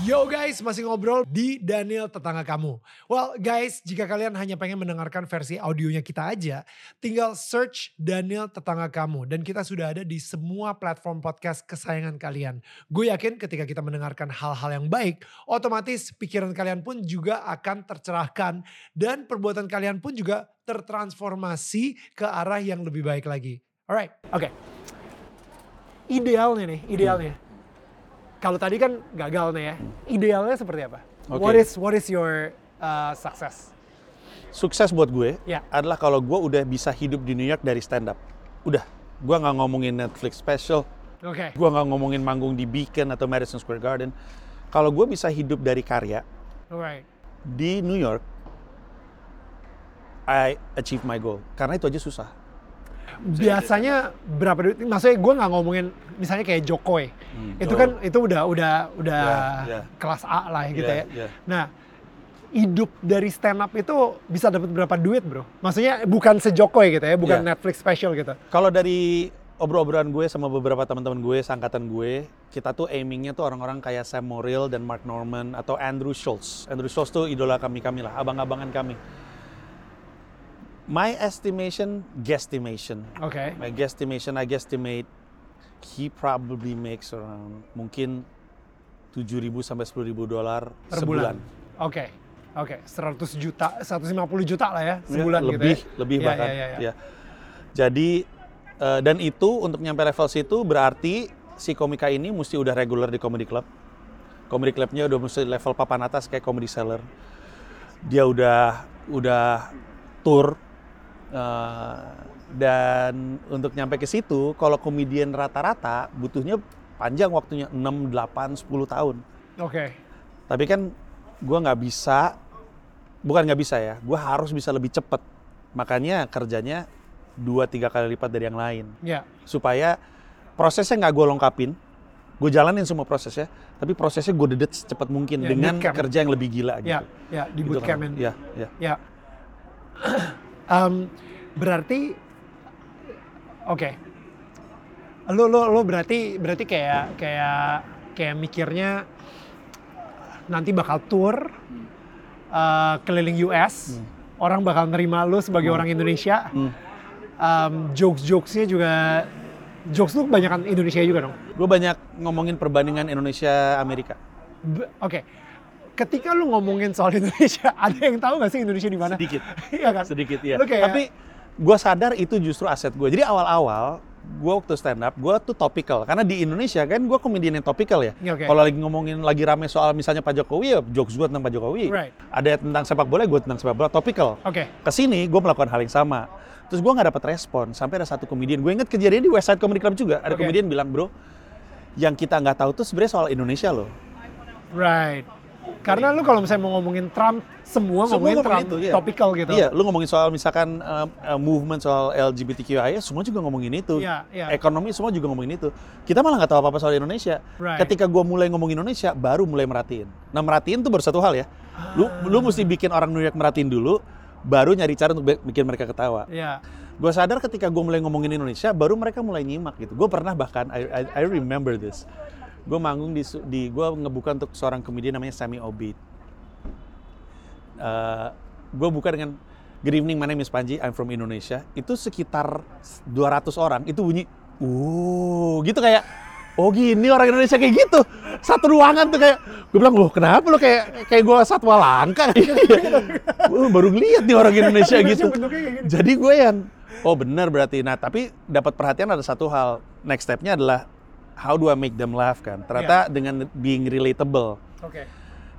Yo guys, masih ngobrol di Daniel Tetangga Kamu. Well guys, jika kalian hanya pengen mendengarkan versi audionya kita aja, tinggal search Daniel Tetangga Kamu. Dan kita sudah ada di semua platform podcast kesayangan kalian. Gue yakin ketika kita mendengarkan hal-hal yang baik, otomatis pikiran kalian pun juga akan tercerahkan. Dan perbuatan kalian pun juga tertransformasi ke arah yang lebih baik lagi. Alright, oke. Idealnya nih, idealnya. Kalau tadi kan gagal nih ya. Idealnya seperti apa? Oke. What is what is your uh, success? Sukses buat gue Ya. adalah kalau gue udah bisa hidup di New York dari stand up. Udah, gue nggak ngomongin Netflix special, Oke. gue nggak ngomongin manggung di Beacon atau Madison Square Garden. Kalau gue bisa hidup dari karya Alright. di New York, I achieve my goal. Karena itu aja susah. Biasanya berapa duit? Maksudnya gue nggak ngomongin misalnya kayak Jokowi. itu oh. kan itu udah udah udah Ya, ya. kelas A lah gitu Ya, ya. ya. Nah, hidup dari stand up itu bisa dapat berapa duit, Bro? Maksudnya bukan sejokowi gitu ya, bukan Ya. Netflix special gitu. Kalau dari obrol-obrolan gue sama beberapa teman-teman gue, sangkatan gue, kita tuh aimingnya tuh orang-orang kayak Sam Morrill dan Mark Norman atau Andrew Schultz. Andrew Schultz tuh idola kami-kami lah, abang-abangan kami. My estimation, guesstimation. Oke. My guesstimation, I guesstimate he probably makes around mungkin 7.000 sampai 10.000 dolar sebulan. bulan. Oke. Oke, 100 juta, 150 juta lah ya sebulan Ya, gitu lebih, ya. lebih Ya, bahkan. ya, ya, ya. Ya. Jadi eh, dan itu untuk nyampe level situ berarti si komika ini mesti udah regular di comedy club. Comedy clubnya udah mesti level papan atas kayak comedy seller. Dia udah udah tour eh, dan untuk nyampe ke situ kalau komedian rata-rata butuhnya panjang waktunya 6, 8, 10 tahun. Oke. Tapi kan gue nggak bisa, bukan nggak bisa ya, gue harus bisa lebih cepat. Makanya kerjanya dua tiga kali lipat dari yang lain. Ya. Supaya prosesnya nggak gue lengkapin, gue jalanin semua prosesnya, tapi prosesnya gue dedet secepat mungkin Ya, dengan kerja yang lebih gila gitu. Ya, ya di Gitu kan. bootcamp Ya, ya. Em, berarti oke. Lo lo lo berarti berarti kayak kayak kayak mikirnya nanti bakal tour eh, keliling US. Orang bakal nerima lo sebagai orang Indonesia. Hmm. Em, jokes-jokesnya juga jokes lu kebanyakan Indonesia juga dong. Gue banyak ngomongin perbandingan Indonesia Amerika. Oke. Ketika lu ngomongin soal Indonesia, ada yang tahu gak sih Indonesia di mana? Sedikit. Iya kan? Sedikit ya. Lu kayak- Tapi gue sadar itu justru aset gue. Jadi awal-awal gue waktu stand up, gue tuh topical. Karena di Indonesia kan gue komedian yang topical ya. Ya, oke. Kalau lagi ngomongin lagi rame soal misalnya Pak Jokowi ya jokes gue tentang Pak Jokowi. Right. Ada tentang sepak bola, gue tentang sepak bola, topical. Oke. Ke sini gue melakukan hal yang sama. Terus gue nggak dapat respon. Sampai ada satu komedian, gue inget kejadian di West Side Comedy Club juga. Ada Oke. komedian bilang, bro, yang kita nggak tahu tuh sebenarnya soal Indonesia loh. Right. Karena lu kalau misalnya mau ngomongin Trump, semua, Semua ngomongin ngomongin Trump, itu, iya. topical gitu. Iya, lu ngomongin soal misalkan uh, uh, movement soal LGBTQIA, semua juga ngomongin itu. Iya, iya. Ekonomi semua juga ngomongin itu. Kita malah nggak tahu apa-apa soal Indonesia. Right. Ketika gua mulai ngomongin Indonesia, baru mulai merhatiin. Nah, merhatiin tuh baru satu hal ya. Lu lu mesti bikin orang New York merhatiin dulu, baru nyari cara untuk bi- bikin mereka ketawa. Iya. Gue sadar ketika gue mulai ngomongin Indonesia, baru mereka mulai nyimak gitu. Gue pernah bahkan, I, I, I remember this. Gue manggung di, di gue ngebuka untuk seorang komedian namanya Sammy Obeid. gue buka dengan Good evening, my name is Panji, I'm from Indonesia. Itu sekitar 200 orang, itu bunyi, uh, gitu kayak, oh gini orang Indonesia kayak gitu. Satu ruangan tuh kayak, gue bilang, loh kenapa lo kayak kayak gue satwa langka? Gue baru ngeliat nih orang Indonesia gitu. Jadi gue yang, oh benar berarti. Nah tapi dapat perhatian ada satu hal. Next stepnya adalah, how do I make them laugh kan? Ternyata dengan being relatable. Oke.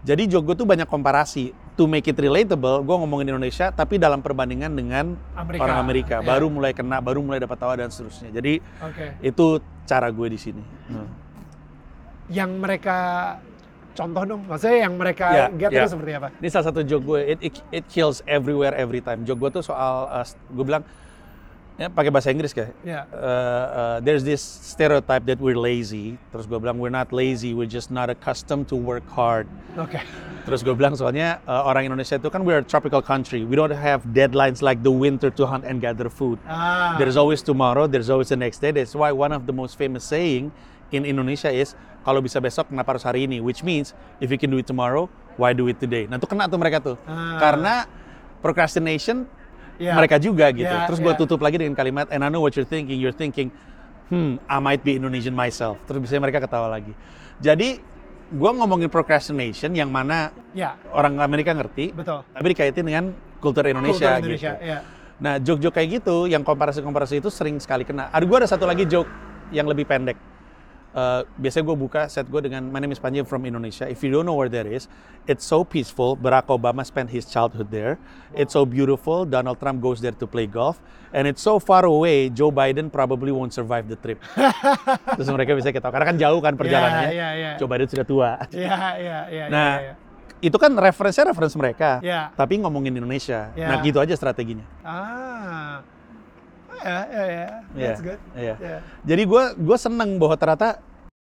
Jadi joke gue tuh banyak komparasi. To make it relatable, gue ngomongin Indonesia, tapi dalam perbandingan dengan Amerika. orang Amerika. Iya. Baru mulai kena, baru mulai dapat tawa dan seterusnya. Jadi Oke. itu cara gue di sini. Hmm. Yang mereka contoh dong, maksudnya yang mereka Ya, get ya. itu seperti apa? Ini salah satu joke gue. It, it, it kills everywhere every time. Joke gue tuh soal, uh, gue bilang Ya, pakai bahasa Inggris kayak. Ya. Uh, uh, there's this stereotype that we're lazy. Terus gue bilang we're not lazy, we're just not accustomed to work hard. Oke. Terus gue bilang soalnya uh, orang Indonesia itu kan we're a tropical country. We don't have deadlines like the winter to hunt and gather food. Ah. There's always tomorrow, there's always the next day. That's why one of the most famous saying in Indonesia is kalau bisa besok kenapa harus hari ini? Which means if you can do it tomorrow, why do it today? Nah, itu kena tuh mereka tuh. Ah. Karena procrastination Ya. mereka juga gitu. Ya, Terus gue tutup lagi dengan kalimat and I know what you're thinking. You're thinking, hmm, I might be Indonesian myself. Terus biasanya mereka ketawa lagi. Jadi gue ngomongin procrastination yang mana Ya. orang Amerika ngerti, Betul. tapi dikaitin dengan kultur Indonesia, Kultur Indonesia. gitu. Ya. Nah, joke-joke kayak gitu, yang komparasi-komparasi itu sering sekali kena. Ada gue ada satu lagi joke yang lebih pendek. Eh, biasanya gue buka set gue dengan My name is Panji from Indonesia. If you don't know where that is, it's so peaceful. Barack Obama spent his childhood there. It's so beautiful. Donald Trump goes there to play golf, and it's so far away. Joe Biden probably won't survive the trip. Terus mereka bisa ketawa karena kan jauh kan perjalanannya. Ya, ya, ya. Joe Biden sudah tua. Ya, ya, ya. Nah, ya, ya. itu kan referensinya referensi mereka. Ya. Tapi ngomongin Indonesia. Ya. Nah, gitu aja strateginya. Ah. Ya, ya, ya. That's good. Ya. Jadi gue gue seneng bahwa ternyata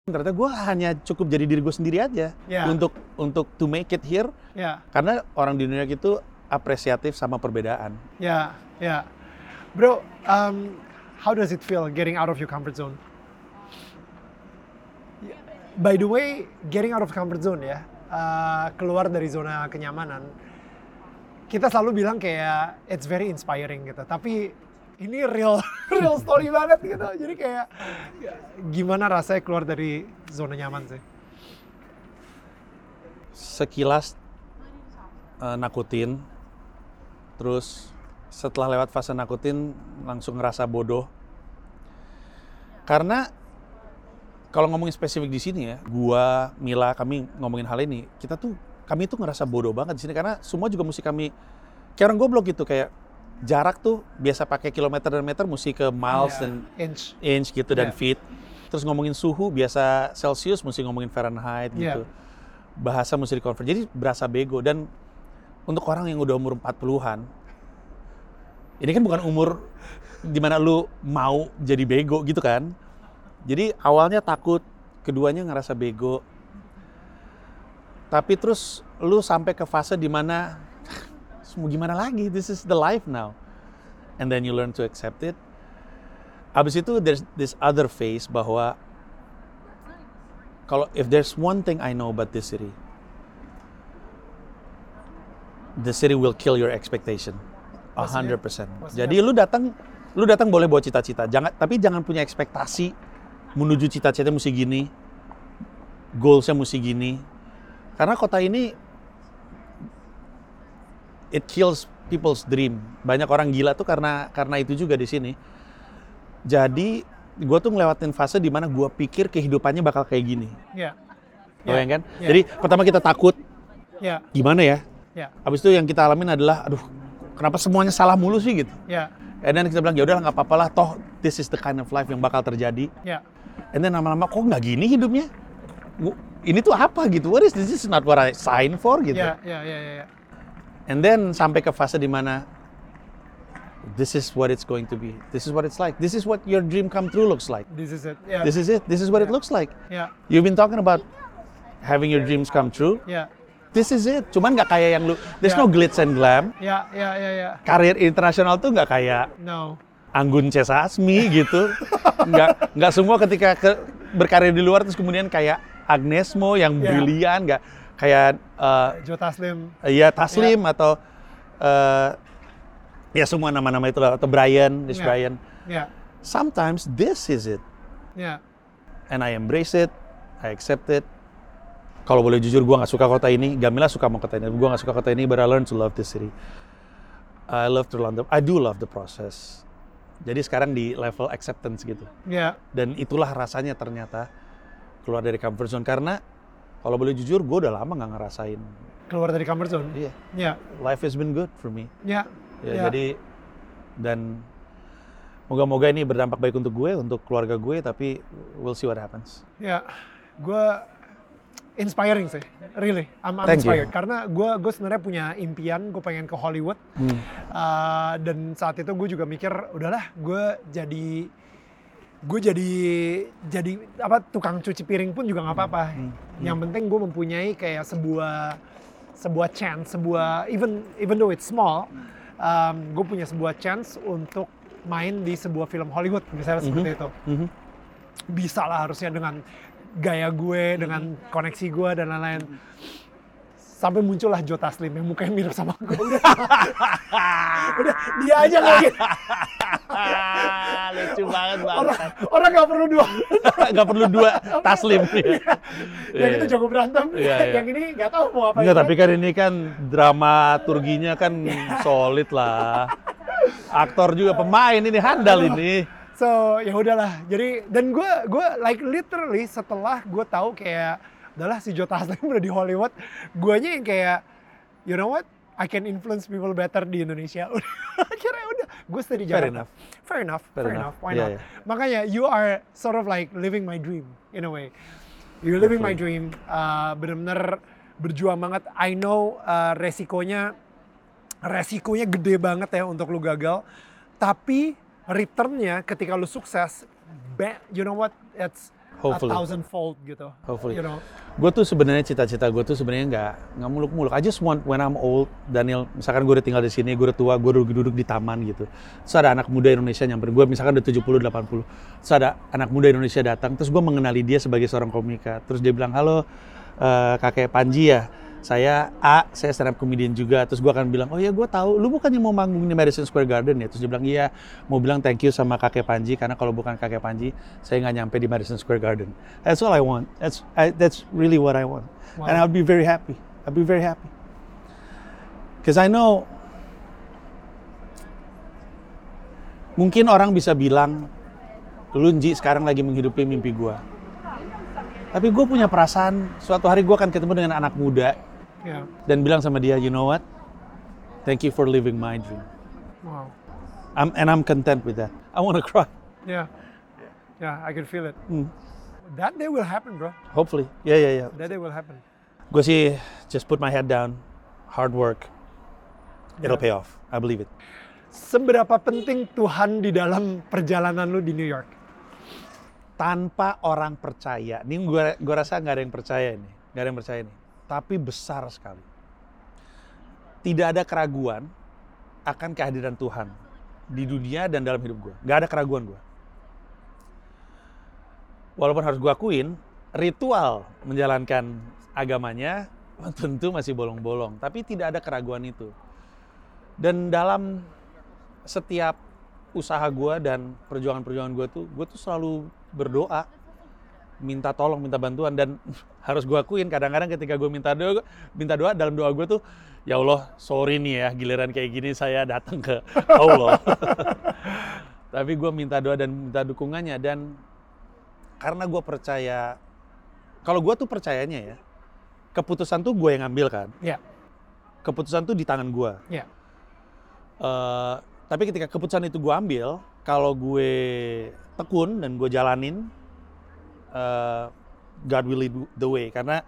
ternyata gue hanya cukup jadi diri gue sendiri aja Ya. untuk untuk to make it here Ya. karena orang di dunia itu apresiatif sama perbedaan. Ya, ya. Bro, um, how does it feel getting out of your comfort zone? By the way, getting out of comfort zone ya, uh, keluar dari zona kenyamanan. Kita selalu bilang kayak it's very inspiring gitu, tapi ini real real story banget gitu. Jadi kayak ya, gimana rasanya keluar dari zona nyaman sih? Sekilas eh, nakutin, terus setelah lewat fase nakutin langsung ngerasa bodoh. Karena kalau ngomongin spesifik di sini ya, gua, Mila, kami ngomongin hal ini, kita tuh kami tuh ngerasa bodoh banget di sini karena semua juga mesti kami kayak orang goblok gitu kayak jarak tuh biasa pakai kilometer dan meter mesti ke miles Ya, dan inch. inch gitu dan Iya. feet. Terus ngomongin suhu biasa Celsius mesti ngomongin Fahrenheit gitu. Iya. Bahasa mesti di-convert. Jadi berasa bego dan untuk orang yang udah umur 40-an ini kan bukan umur di mana lu mau jadi bego gitu kan. Jadi awalnya takut, keduanya ngerasa bego. Tapi terus lu sampai ke fase di mana mau gimana lagi? This is the life now. And then you learn to accept it. Abis itu there's this other phase bahwa kalau if there's one thing I know about this city, the city will kill your expectation. A Maksudnya? hundred percent. Maksudnya Jadi lu datang, lu datang boleh bawa cita-cita. Jangan, tapi jangan punya ekspektasi menuju cita-cita mesti gini, goalsnya mesti gini. Karena kota ini it kills people's dream. Banyak orang gila tuh karena karena itu juga di sini. Jadi gue tuh ngelewatin fase di mana gue pikir kehidupannya bakal kayak gini. Ya, Bayang kan? Ya. Jadi pertama kita takut, ya, gimana ya? ya, Habis itu yang kita alamin adalah, aduh, kenapa semuanya salah mulu sih gitu? ya, And then kita bilang ya udahlah nggak apa-apa lah, toh this is the kind of life yang bakal terjadi. ya. And then lama-lama kok nggak gini hidupnya? Gua- Ini tuh apa gitu? What is this? This is not what I signed for gitu. Ya, ya, ya, ya, ya. And then sampai ke fase di mana this is what it's going to be. This is what it's like. This is what your dream come true looks like. This is it. Ya, This is it. This is what it looks like. ya, You've been talking about having your dreams come true. ya, This is it. Cuman nggak kayak yang lu. There's Yeah. no glitz and glam. ya, ya, ya, ya. Karir internasional tuh nggak kayak No. Anggun C. Sasmi gitu. Nggak nggak semua ketika ke, berkarir di luar terus kemudian kayak Agnes Mo yang Yeah. brilian, nggak kayak eh, Joe Taslim. Iya Taslim atau eh, ya semua nama-nama itu atau Brian, this Ya. Brian. Ya, Sometimes this is it, ya, and I embrace it, I accept it. Kalau boleh jujur, gua nggak suka kota ini. Gamila suka mau kota ini. Gua nggak suka kota ini, but I learn to love this city. I love to the, I do love the process. Jadi sekarang di level acceptance gitu. ya, Dan itulah rasanya ternyata keluar dari comfort zone karena kalau boleh jujur, gue udah lama nggak ngerasain. keluar dari comfort zone. Iya, Ya, life has been good for me. ya, Ya, ya. jadi dan moga-moga ini berdampak baik untuk gue, untuk keluarga gue, tapi we'll see what happens. Ya, gue inspiring sih, really. I'm, I'm Thank you. inspired karena gue gue sebenarnya punya impian, gue pengen ke Hollywood. Hmm. Uh, dan saat itu gue juga mikir, udahlah, gue jadi gue jadi jadi apa tukang cuci piring pun juga nggak apa-apa. Hmm. Yang penting gue mempunyai kayak sebuah sebuah chance, sebuah even even though it's small, um, gue punya sebuah chance untuk main di sebuah film Hollywood misalnya seperti itu. Mhm. Bisa lah harusnya dengan gaya gue, dengan koneksi gue dan lain-lain. Sampai muncullah Joe Taslim yang mukanya mirip sama gue. Udah, udah dia aja gitu. Lucu banget Orang orang nggak perlu dua. Gak perlu dua taslim. yang itu jago berantem. Iya, iya. Yang ini nggak tahu mau apa. Enggak, tapi kan ini kan drama turginya kan solid lah. Aktor juga pemain ini handal ini. So ya udahlah. Jadi dan gue gue like literally setelah gue tahu kayak udahlah si Joe Taslim udah di Hollywood, guanya yang kayak you know what? I can influence people better di Indonesia. Akhirnya udah, gue stay di Fair enough. Fair enough. Fair Fair, enough. enough. Why Yeah, not? yeah. Makanya you are sort of like living my dream in a way. You're living my dream. Uh, Bener-bener berjuang banget. I know uh, resikonya resikonya gede banget ya untuk lu gagal. Tapi returnnya ketika lu sukses, you know what? It's Hopefully. a thousand fold gitu. Hopefully. You know. Gue tuh sebenarnya cita-cita gue tuh sebenarnya nggak nggak muluk-muluk. I just want when I'm old, Daniel, misalkan gue udah tinggal di sini, gue udah tua, gue duduk, duduk di taman gitu. Terus ada anak muda Indonesia nyamperin gue, misalkan udah 70, 80. Terus ada anak muda Indonesia datang, terus gue mengenali dia sebagai seorang komika. Terus dia bilang, halo eh, kakek Panji ya, saya A, saya stand up comedian juga. Terus gue akan bilang, oh ya gue tahu, lu bukannya mau manggung di Madison Square Garden ya? Terus dia bilang, iya, mau bilang thank you sama kakek Panji, karena kalau bukan kakek Panji, saya nggak nyampe di Madison Square Garden. That's all I want. That's I, that's really what I want, and Wow. I'll be very happy. I'll be very happy. Because I know mungkin orang bisa bilang, lu Nji sekarang lagi menghidupi mimpi gua. Tapi gue punya perasaan suatu hari gue akan ketemu dengan anak muda Yeah. dan bilang sama dia, you know what? Thank you for living my dream. Wow. I'm, and I'm content with that. I want to cry. Yeah. Yeah, I can feel it. Hmm. That day will happen, bro. Hopefully. Ya ya ya. That day will happen. Gue sih just put my head down, hard work. It'll pay off. I believe it. Seberapa penting Tuhan di dalam perjalanan lu di New York? Tanpa orang percaya, ini gue gue rasa nggak ada yang percaya ini, nggak ada yang percaya ini. Tapi besar sekali. Tidak ada keraguan akan kehadiran Tuhan di dunia dan dalam hidup gue. Nggak ada keraguan gue. Walaupun harus gue akuin, ritual menjalankan agamanya tentu masih bolong-bolong. Tapi tidak ada keraguan itu. Dan dalam setiap usaha gue dan perjuangan-perjuangan gue tuh, gue tuh selalu berdoa, minta tolong, minta bantuan dan harus gue akuin kadang-kadang ketika gue minta doa, minta doa dalam doa gue tuh, ya Allah, sorry nih ya giliran kayak gini saya datang ke Allah. Tapi gue minta doa dan minta dukungannya dan karena gue percaya, kalau gue tuh percayanya ya, keputusan tuh gue yang ngambil kan, Ya, keputusan tuh di tangan gue. ya. Eh, tapi ketika keputusan itu gue ambil, kalau gue tekun dan gue jalanin, eh, God will lead the way. Karena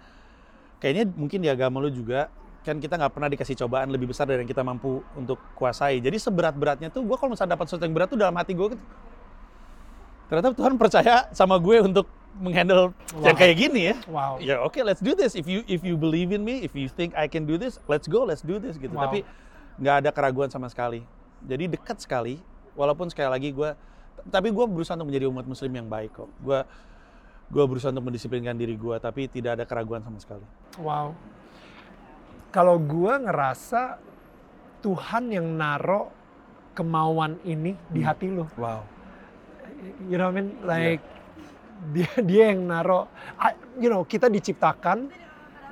kayaknya mungkin di agama lu juga, kan kita nggak pernah dikasih cobaan lebih besar dari yang kita mampu untuk kuasai. Jadi seberat-beratnya tuh, gue kalau misalnya dapat sesuatu yang berat tuh dalam hati gue, gitu, ternyata Tuhan percaya sama gue untuk menghandle yang Wow. kayak gini ya. Wow. Ya oke, let's do this. If you if you believe in me, if you think I can do this, let's go, let's do this gitu. Wow. Tapi nggak ada keraguan sama sekali. Jadi dekat sekali. Walaupun sekali lagi gue, tapi gue berusaha untuk menjadi umat Muslim yang baik kok. Gue gue berusaha untuk mendisiplinkan diri gue, tapi tidak ada keraguan sama sekali. Wow. Kalau gua ngerasa Tuhan yang naro kemauan ini di Hmm. hati lu. Wow. You know what I mean? Like dia dia yang naro you know, kita diciptakan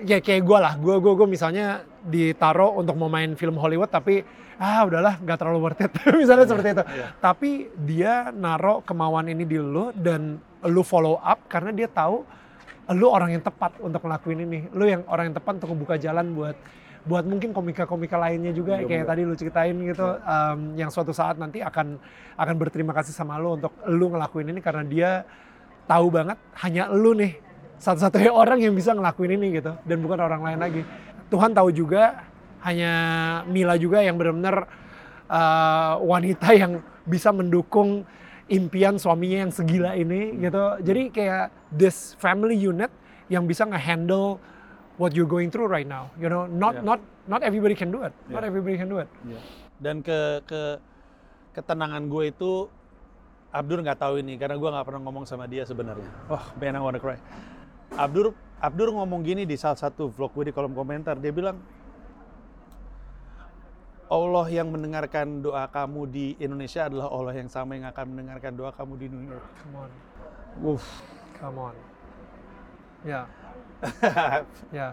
ya kayak gua lah. Gua gua gua misalnya ditaro untuk mau main film Hollywood tapi ah udahlah nggak terlalu worth it misalnya seperti itu. iya. Tapi dia naro kemauan ini di lu dan lu follow up karena dia tahu lu orang yang tepat untuk ngelakuin ini. Lu yang orang yang tepat untuk membuka jalan buat buat mungkin komika-komika lainnya juga Iya, kayak bener. tadi lu ceritain gitu em, yang suatu saat nanti akan akan berterima kasih sama lu untuk lu ngelakuin ini karena dia tahu banget hanya lu nih satu-satunya orang yang bisa ngelakuin ini gitu dan bukan orang lain lagi Tuhan tahu juga hanya Mila juga yang benar-benar uh, wanita yang bisa mendukung impian suaminya yang segila ini gitu jadi kayak this family unit yang bisa ngehandle what you're going through right now you know not Yeah. not not everybody can do it not Yeah. everybody can do it Dan ke ke ketenangan gue itu Abdur nggak tahu ini karena gue nggak pernah ngomong sama dia sebenarnya. Wah, man I wanna cry. Abdur Abdur ngomong gini di salah satu vlog gue di kolom komentar. Dia bilang Allah yang mendengarkan doa kamu di Indonesia adalah Allah yang sama yang akan mendengarkan doa kamu di New York. come on Wuff. come on ya ya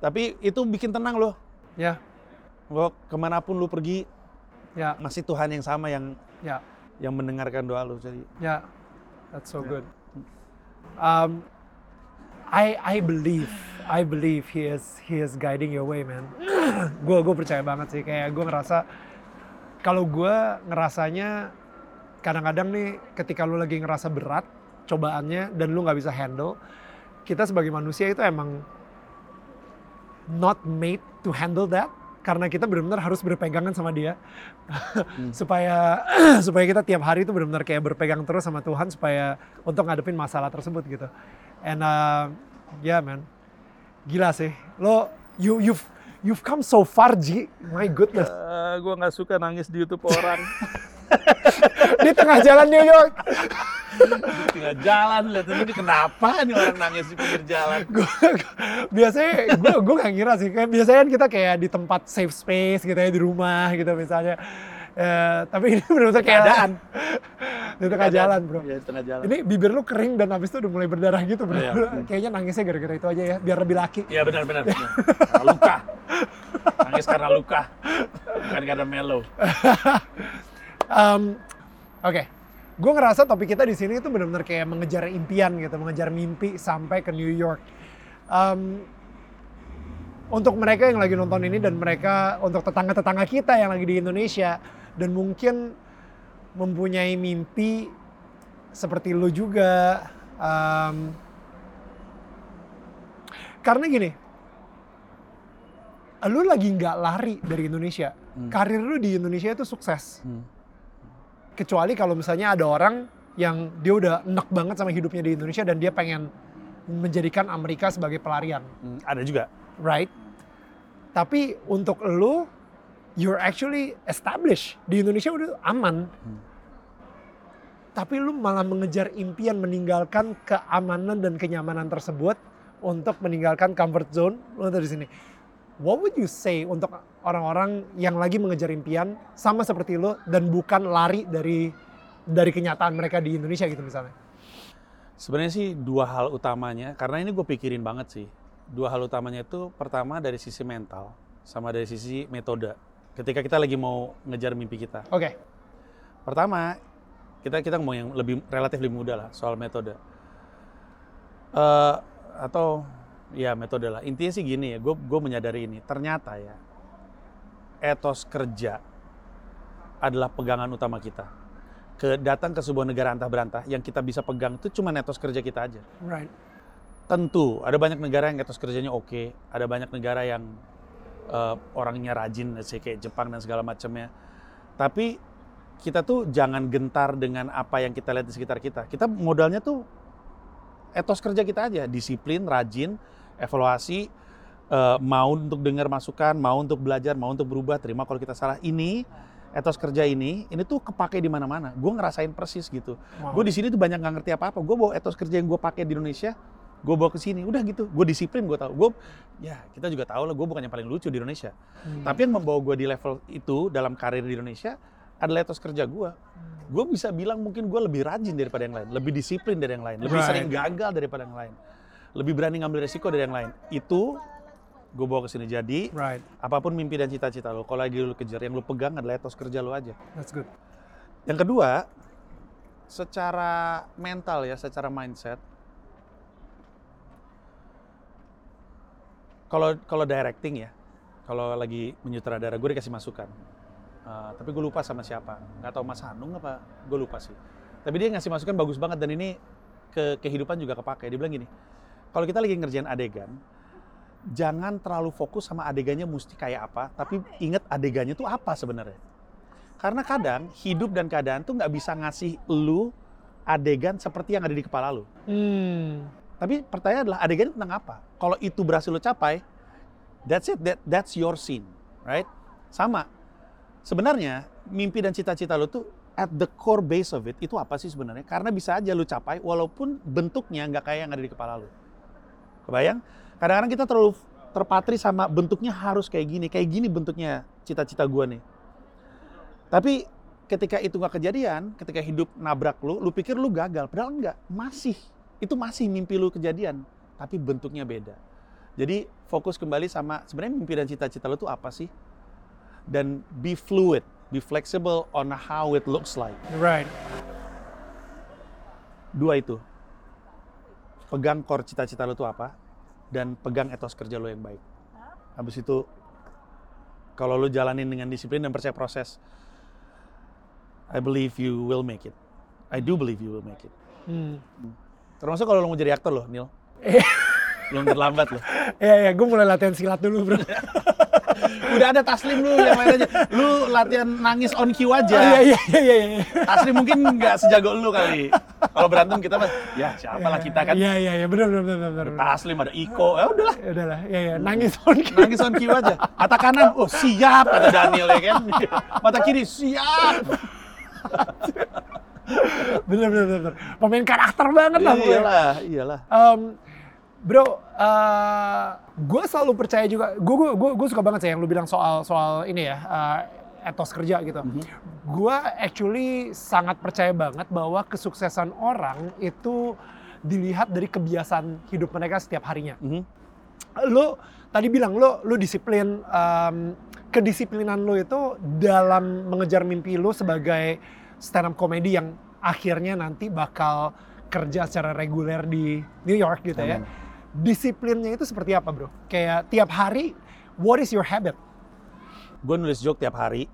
Tapi itu bikin tenang loh. ya Lo ke mana pun lu pergi ya masih Tuhan yang sama yang ya yang mendengarkan doa lu. Jadi Yeah, that's so good. Um, I I believe I believe he is he is guiding your way, man. gue gue percaya banget sih kayak gue ngerasa kalau gue ngerasanya kadang-kadang nih ketika lu lagi ngerasa berat cobaannya dan lu nggak bisa handle kita sebagai manusia itu emang not made to handle that karena kita benar-benar harus berpegangan sama dia supaya supaya kita tiap hari itu benar-benar kayak berpegang terus sama Tuhan supaya untuk ngadepin masalah tersebut gitu. And uh, yeah man, gila sih. Lo you you've you've come so far Ji. My goodness. gue nggak suka nangis di YouTube orang. Di tengah jalan New York. Tinggal jalan lihat ini kenapa nih orang nangis di pinggir jalan. Gua- biasanya gue gue gak ngira sih kayak biasanya kan kita kayak di tempat safe space gitu ya di rumah gitu misalnya Eh, tapi ini benar-benar kayak Keadaan. di tengah jalan bro Ya, di tengah jalan. ini bibir lu kering dan habis itu udah mulai berdarah gitu bro Iya. kayaknya nangisnya gara-gara itu aja ya biar lebih laki Iya benar benar. benar. Karena luka. Nangis karena luka. Bukan karena melo. Um, Oke, gue ngerasa topik kita di sini itu benar-benar kayak mengejar impian gitu, mengejar mimpi sampai ke New York. Um, untuk mereka yang lagi nonton ini dan mereka untuk tetangga-tetangga kita yang lagi di Indonesia dan mungkin mempunyai mimpi seperti lu juga. um, karena gini, lu lagi nggak lari dari Indonesia. Karir lu di Indonesia itu sukses Hmm. kecuali kalau misalnya ada orang yang dia udah enak banget sama hidupnya di Indonesia dan dia pengen menjadikan Amerika sebagai pelarian, Hmm, ada juga. right? Tapi untuk lu, you're actually established di Indonesia udah aman. Tapi lu malah mengejar impian meninggalkan keamanan dan kenyamanan tersebut untuk meninggalkan comfort zone lu dari sini. What would you say untuk orang-orang yang lagi mengejar impian sama seperti lu dan bukan lari dari dari kenyataan mereka di Indonesia gitu misalnya? Sebenarnya sih dua hal utamanya, karena ini gue pikirin banget sih. Dua hal utamanya itu pertama dari sisi mental, sama dari sisi metode. Ketika kita lagi mau ngejar mimpi kita. Oke, Pertama, kita kita ngomong yang lebih relatif lebih mudah lah soal metode. Eh atau ya metode lah. Intinya sih gini ya, gue gue menyadari ini. Ternyata ya, etos kerja adalah pegangan utama kita. Ke datang ke sebuah negara antah berantah yang kita bisa pegang itu cuma etos kerja kita aja. right. Tentu ada banyak negara yang etos kerjanya oke, ada banyak negara yang eh, orangnya rajin, say kayak Jepang dan segala macamnya. Tapi kita tuh jangan gentar dengan apa yang kita lihat di sekitar kita. Kita modalnya tuh etos kerja kita aja, disiplin, rajin, evaluasi, eh, mau untuk dengar masukan, mau untuk belajar, mau untuk berubah, terima kalau kita salah. Ini etos kerja ini, ini tuh kepake di mana-mana. Gue ngerasain persis gitu. Wow. Gue di sini tuh banyak nggak ngerti apa-apa. Gue bawa etos kerja yang gue pakai di Indonesia, gue bawa ke sini. Udah gitu. Gue disiplin, gue tahu. Gue, ya kita juga tahu lah. Gue bukan yang paling lucu di Indonesia. Hmm. Tapi yang membawa gue di level itu dalam karir di Indonesia adalah etos kerja gue. Gue bisa bilang mungkin gue lebih rajin daripada yang lain, lebih disiplin dari yang lain, lebih Right. sering gagal daripada yang lain, lebih berani ngambil resiko dari yang lain. Itu gue bawa ke sini. Jadi right, apa pun mimpi dan cita-cita lo, kalau lagi lo kejar, yang lo pegang adalah etos kerja lo aja. that's good. Yang kedua, secara mental ya, secara mindset, kalau kalau directing ya, kalau lagi menyutradara, gue dikasih masukan. Uh, tapi gue lupa sama siapa, nggak tahu Mas Hanung apa, gue lupa sih. Tapi dia ngasih masukan bagus banget dan ini ke kehidupan juga kepake. Dia bilang gini, kalau kita lagi ngerjain adegan, jangan terlalu fokus sama adegannya mesti kayak apa, tapi ingat adegannya tuh apa sebenarnya. Karena kadang hidup dan keadaan tuh nggak bisa ngasih lu adegan seperti yang ada di kepala lu. Hmm. Tapi pertanyaan adalah adegan tentang apa? Kalau itu berhasil lu capai, that's it, that, that's your scene, right? Sama. Sebenarnya mimpi dan cita-cita lu tuh at the core base of it itu apa sih sebenarnya? Karena bisa aja lu capai walaupun bentuknya nggak kayak yang ada di kepala lu. Kebayang? Kadang-kadang kita terlalu terpatri sama bentuknya harus kayak gini, kayak gini bentuknya cita-cita gua nih. Tapi ketika itu nggak kejadian, ketika hidup nabrak lu, lu pikir lu gagal, padahal enggak, masih. Itu masih mimpi lu kejadian, tapi bentuknya beda. Jadi fokus kembali sama sebenarnya mimpi dan cita-cita lu tuh apa sih? Dan be fluid, be flexible on how it looks like. Right. Dua itu. Pegang core cita-cita lu tuh apa, dan pegang etos kerja lu yang baik. Habis itu, kalau lu jalanin dengan disiplin dan percaya proses, I believe you will make it. I do believe you will make it. Hmm. Termasuk kalau lo mau jadi aktor loh, Neil. Belum terlambat loh. Iya, iya, gue mulai latihan silat dulu, bro. Udah ada Taslim lu yang lain aja. Lu latihan nangis on cue aja. Iya, iya, iya, iya, iya. Taslim mungkin nggak sejago lu kali. Kalau berantem kita mah, ya siapa lah kita kan. Iya, iya, iya, benar, benar, benar, benar. benar. Taslim ada Iko, ya udahlah. Ya udahlah, iya, iya, nangis on cue. Nangis on cue aja. Mata kanan, oh siap kata Daniel ya kan. Mata kiri, siap. Bener, bener, bener. Pemain karakter banget lah. Iyalah, iyalah. Em, bro, gue selalu percaya juga. Gue gue gue suka banget sih yang lu bilang soal soal ini ya eh, etos kerja gitu. Gue actually sangat percaya banget bahwa kesuksesan orang itu dilihat dari kebiasaan hidup mereka setiap harinya. Mhm. Lu tadi bilang lu lu disiplin em, kedisiplinan lu itu dalam mengejar mimpi lu sebagai stand up comedy yang akhirnya nanti bakal kerja secara reguler di New York gitu ya. Amin. Disiplinnya itu seperti apa, Bro? Kayak tiap hari what is your habit? Gue nulis joke tiap hari.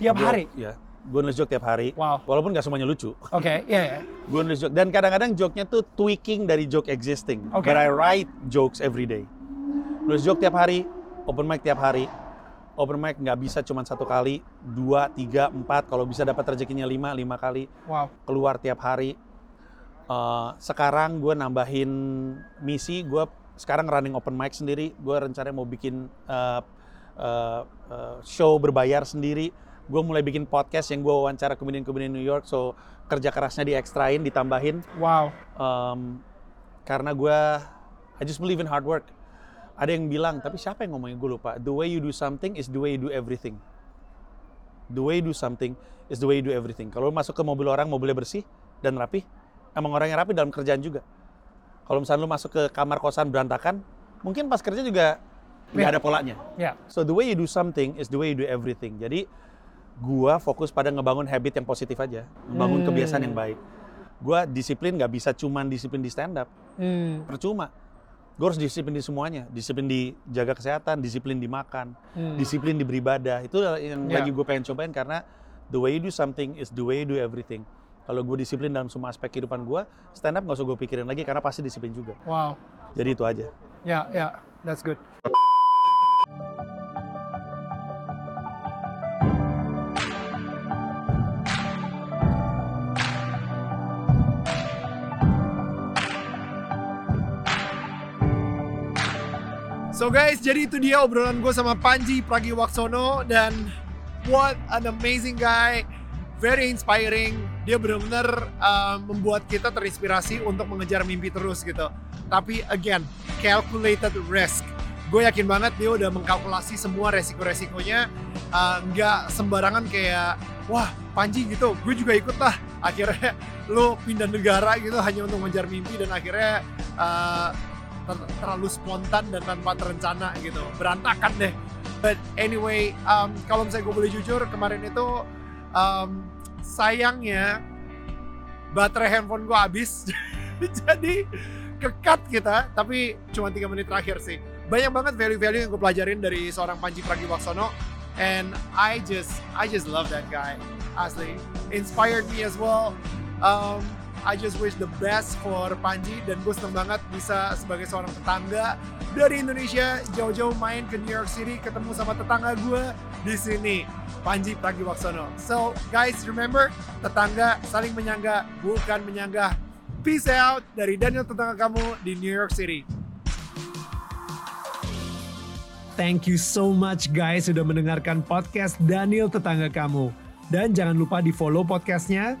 Tiap Gua- hari. Iya. Gue nulis joke tiap hari. Wow. Walaupun nggak semuanya lucu. Oke, iya ya. Gue nulis joke dan kadang-kadang joke-nya tuh tweaking dari joke existing. Oke. But I write jokes every day. Nulis joke tiap hari, open mic tiap hari. Open mic nggak bisa cuma satu kali, dua, tiga, empat. Kalau bisa dapat rezekinya lima, lima kali. Wow. Keluar tiap hari. Eh, sekarang gue nambahin misi, gue sekarang running open mic sendiri. Gue rencananya mau bikin eh, eh, eh, show berbayar sendiri. Gue mulai bikin podcast yang gue wawancara komedian-komedian New York. So kerja kerasnya diekstrain, ditambahin. Wow. Um, karena gue, I just believe in hard work. Ada yang bilang, tapi siapa yang ngomongin gue lupa. The way you do something is the way you do everything. The way you do something is the way you do everything. Kalau masuk ke mobil orang, mobilnya bersih dan rapi, emang orangnya rapi dalam kerjaan juga. Kalau misalnya lu masuk ke kamar kosan berantakan, mungkin pas kerja juga nggak Ya. ada polanya. Ya. So the way you do something is the way you do everything. Jadi gua fokus pada ngebangun habit yang positif aja, membangun Hmm. kebiasaan yang baik. Gua disiplin nggak bisa cuman disiplin di stand up, Hmm. percuma. Gue harus disiplin di semuanya, disiplin di jaga kesehatan, disiplin di makan, Hmm. disiplin di beribadah. Itu yang Ya. lagi gue pengen cobain karena the way you do something is the way you do everything. Kalau gue disiplin dalam semua aspek kehidupan gue, stand up nggak usah gue pikirin lagi karena pasti disiplin juga. Wow. Jadi itu aja. Ya, ya. That's good. Guys, jadi itu dia obrolan gue sama Panji Pragiwaksono dan what an amazing guy, very inspiring. Dia benar-benar uh, membuat kita terinspirasi untuk mengejar mimpi terus gitu. Tapi again, calculated risk. Gue yakin banget dia udah mengkalkulasi semua resiko-resikonya. Uh, nggak sembarangan kayak, wah Panji gitu, gue juga ikut lah. Akhirnya lu pindah negara gitu hanya untuk mengejar mimpi dan akhirnya uh, ter- terlalu spontan dan tanpa terencana gitu. Berantakan deh. But anyway um, kalau misalnya gue boleh jujur kemarin itu um, sayangnya baterai handphone gue habis. Jadi kekat kita tapi cuma tiga menit terakhir sih. Banyak banget value-value yang gue pelajarin dari seorang Panji Pragiwaksono. And I just I just love that guy. Asli. Inspired me as well. Um, I just wish the best for Panji dan gue seneng banget bisa sebagai seorang tetangga dari Indonesia jauh-jauh main ke New York City ketemu sama tetangga gue di sini Panji Pragiwaksono. So guys remember tetangga saling menyangga bukan menyanggah. Peace out dari Daniel tetangga kamu di New York City. Thank you so much guys sudah mendengarkan podcast Daniel Tetangga Kamu. Dan jangan lupa di follow podcastnya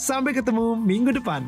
Sampai ketemu minggu depan.